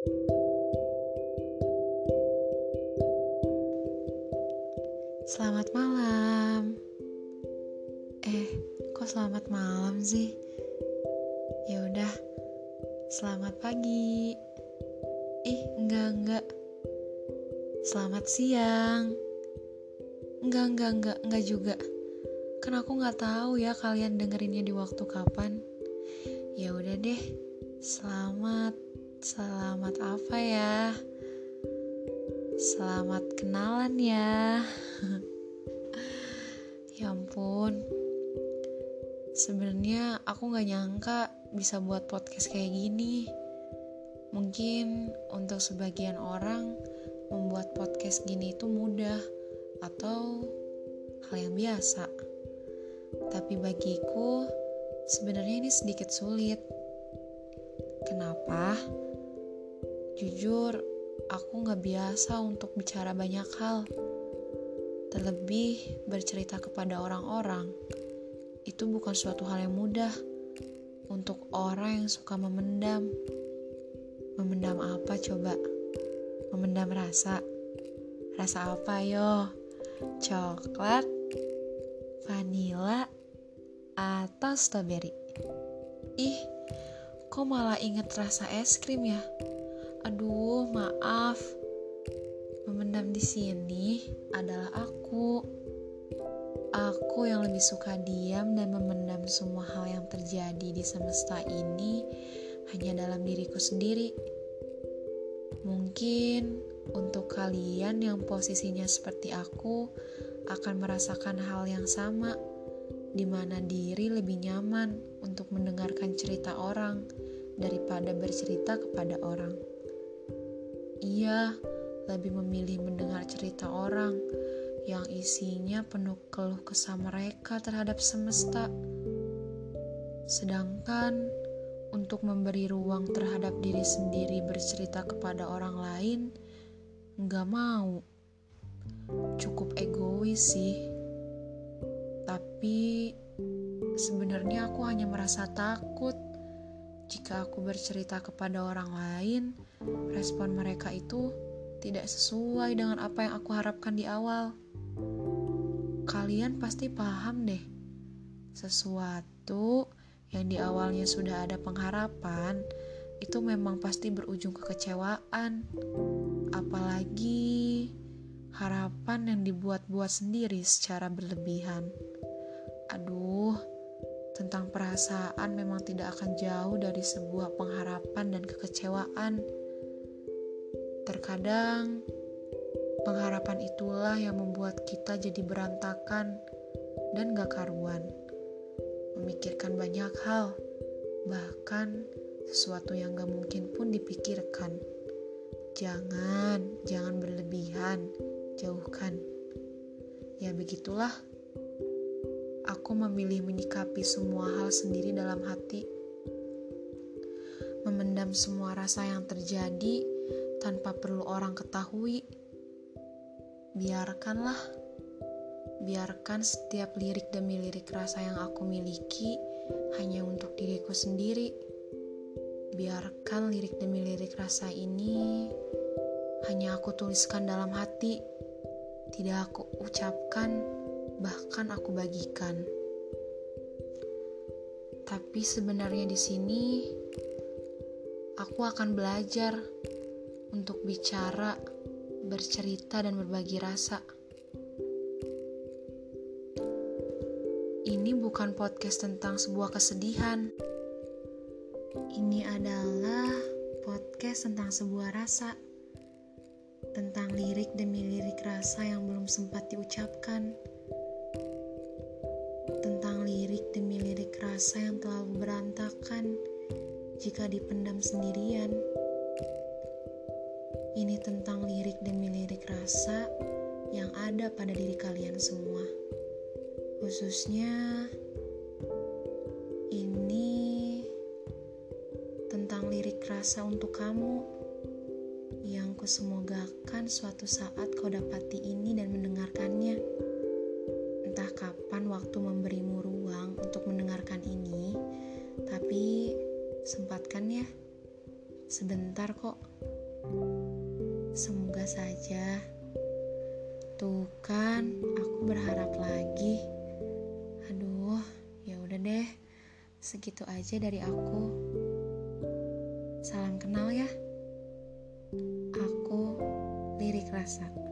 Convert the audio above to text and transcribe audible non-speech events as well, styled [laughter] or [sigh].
Selamat malam. Eh, kok selamat malam sih? Ya udah. Selamat pagi. Ih, enggak enggak. Selamat siang. Enggak enggak enggak enggak juga. Kan aku nggak tahu ya kalian dengerinnya di waktu kapan. Ya udah deh. Selamat selamat apa ya? Selamat kenalan ya. [laughs] ya ampun. Sebenarnya aku nggak nyangka bisa buat podcast kayak gini. Mungkin untuk sebagian orang membuat podcast gini itu mudah atau hal yang biasa. Tapi bagiku sebenarnya ini sedikit sulit. Kenapa? Jujur, aku nggak biasa untuk bicara banyak hal. Terlebih bercerita kepada orang-orang, itu bukan suatu hal yang mudah untuk orang yang suka memendam. Memendam apa coba? Memendam rasa. Rasa apa yo? Coklat, vanila, atau strawberry? Ih, kok malah inget rasa es krim ya? Aduh, maaf. Memendam di sini adalah aku. Aku yang lebih suka diam dan memendam semua hal yang terjadi di semesta ini hanya dalam diriku sendiri. Mungkin untuk kalian yang posisinya seperti aku akan merasakan hal yang sama, di mana diri lebih nyaman untuk mendengarkan cerita orang daripada bercerita kepada orang. Ia lebih memilih mendengar cerita orang yang isinya penuh keluh kesah mereka terhadap semesta. Sedangkan untuk memberi ruang terhadap diri sendiri bercerita kepada orang lain, nggak mau. Cukup egois sih. Tapi sebenarnya aku hanya merasa takut jika aku bercerita kepada orang lain, respon mereka itu tidak sesuai dengan apa yang aku harapkan di awal. Kalian pasti paham deh, sesuatu yang di awalnya sudah ada pengharapan itu memang pasti berujung kekecewaan. Apalagi harapan yang dibuat-buat sendiri secara berlebihan. Aduh, tentang perasaan memang tidak akan jauh dari sebuah pengharapan dan kekecewaan. Terkadang, pengharapan itulah yang membuat kita jadi berantakan dan gak karuan. Memikirkan banyak hal, bahkan sesuatu yang gak mungkin pun dipikirkan. Jangan, jangan berlebihan, jauhkan. Ya begitulah aku memilih menyikapi semua hal sendiri dalam hati, memendam semua rasa yang terjadi tanpa perlu orang ketahui. Biarkanlah, biarkan setiap lirik demi lirik rasa yang aku miliki hanya untuk diriku sendiri. Biarkan lirik demi lirik rasa ini hanya aku tuliskan dalam hati, tidak aku ucapkan bahkan aku bagikan. Tapi sebenarnya di sini aku akan belajar untuk bicara, bercerita dan berbagi rasa. Ini bukan podcast tentang sebuah kesedihan. Ini adalah podcast tentang sebuah rasa tentang lirik demi lirik rasa yang belum sempat diucapkan tentang lirik demi lirik rasa yang terlalu berantakan jika dipendam sendirian. Ini tentang lirik demi lirik rasa yang ada pada diri kalian semua. Khususnya ini tentang lirik rasa untuk kamu yang kusemogakan suatu saat kau dapati ini dan mendengarkannya entah kapan kok. Semoga saja. Tuh kan, aku berharap lagi. Aduh, ya udah deh. Segitu aja dari aku. Salam kenal ya. Aku Lirik Rasa.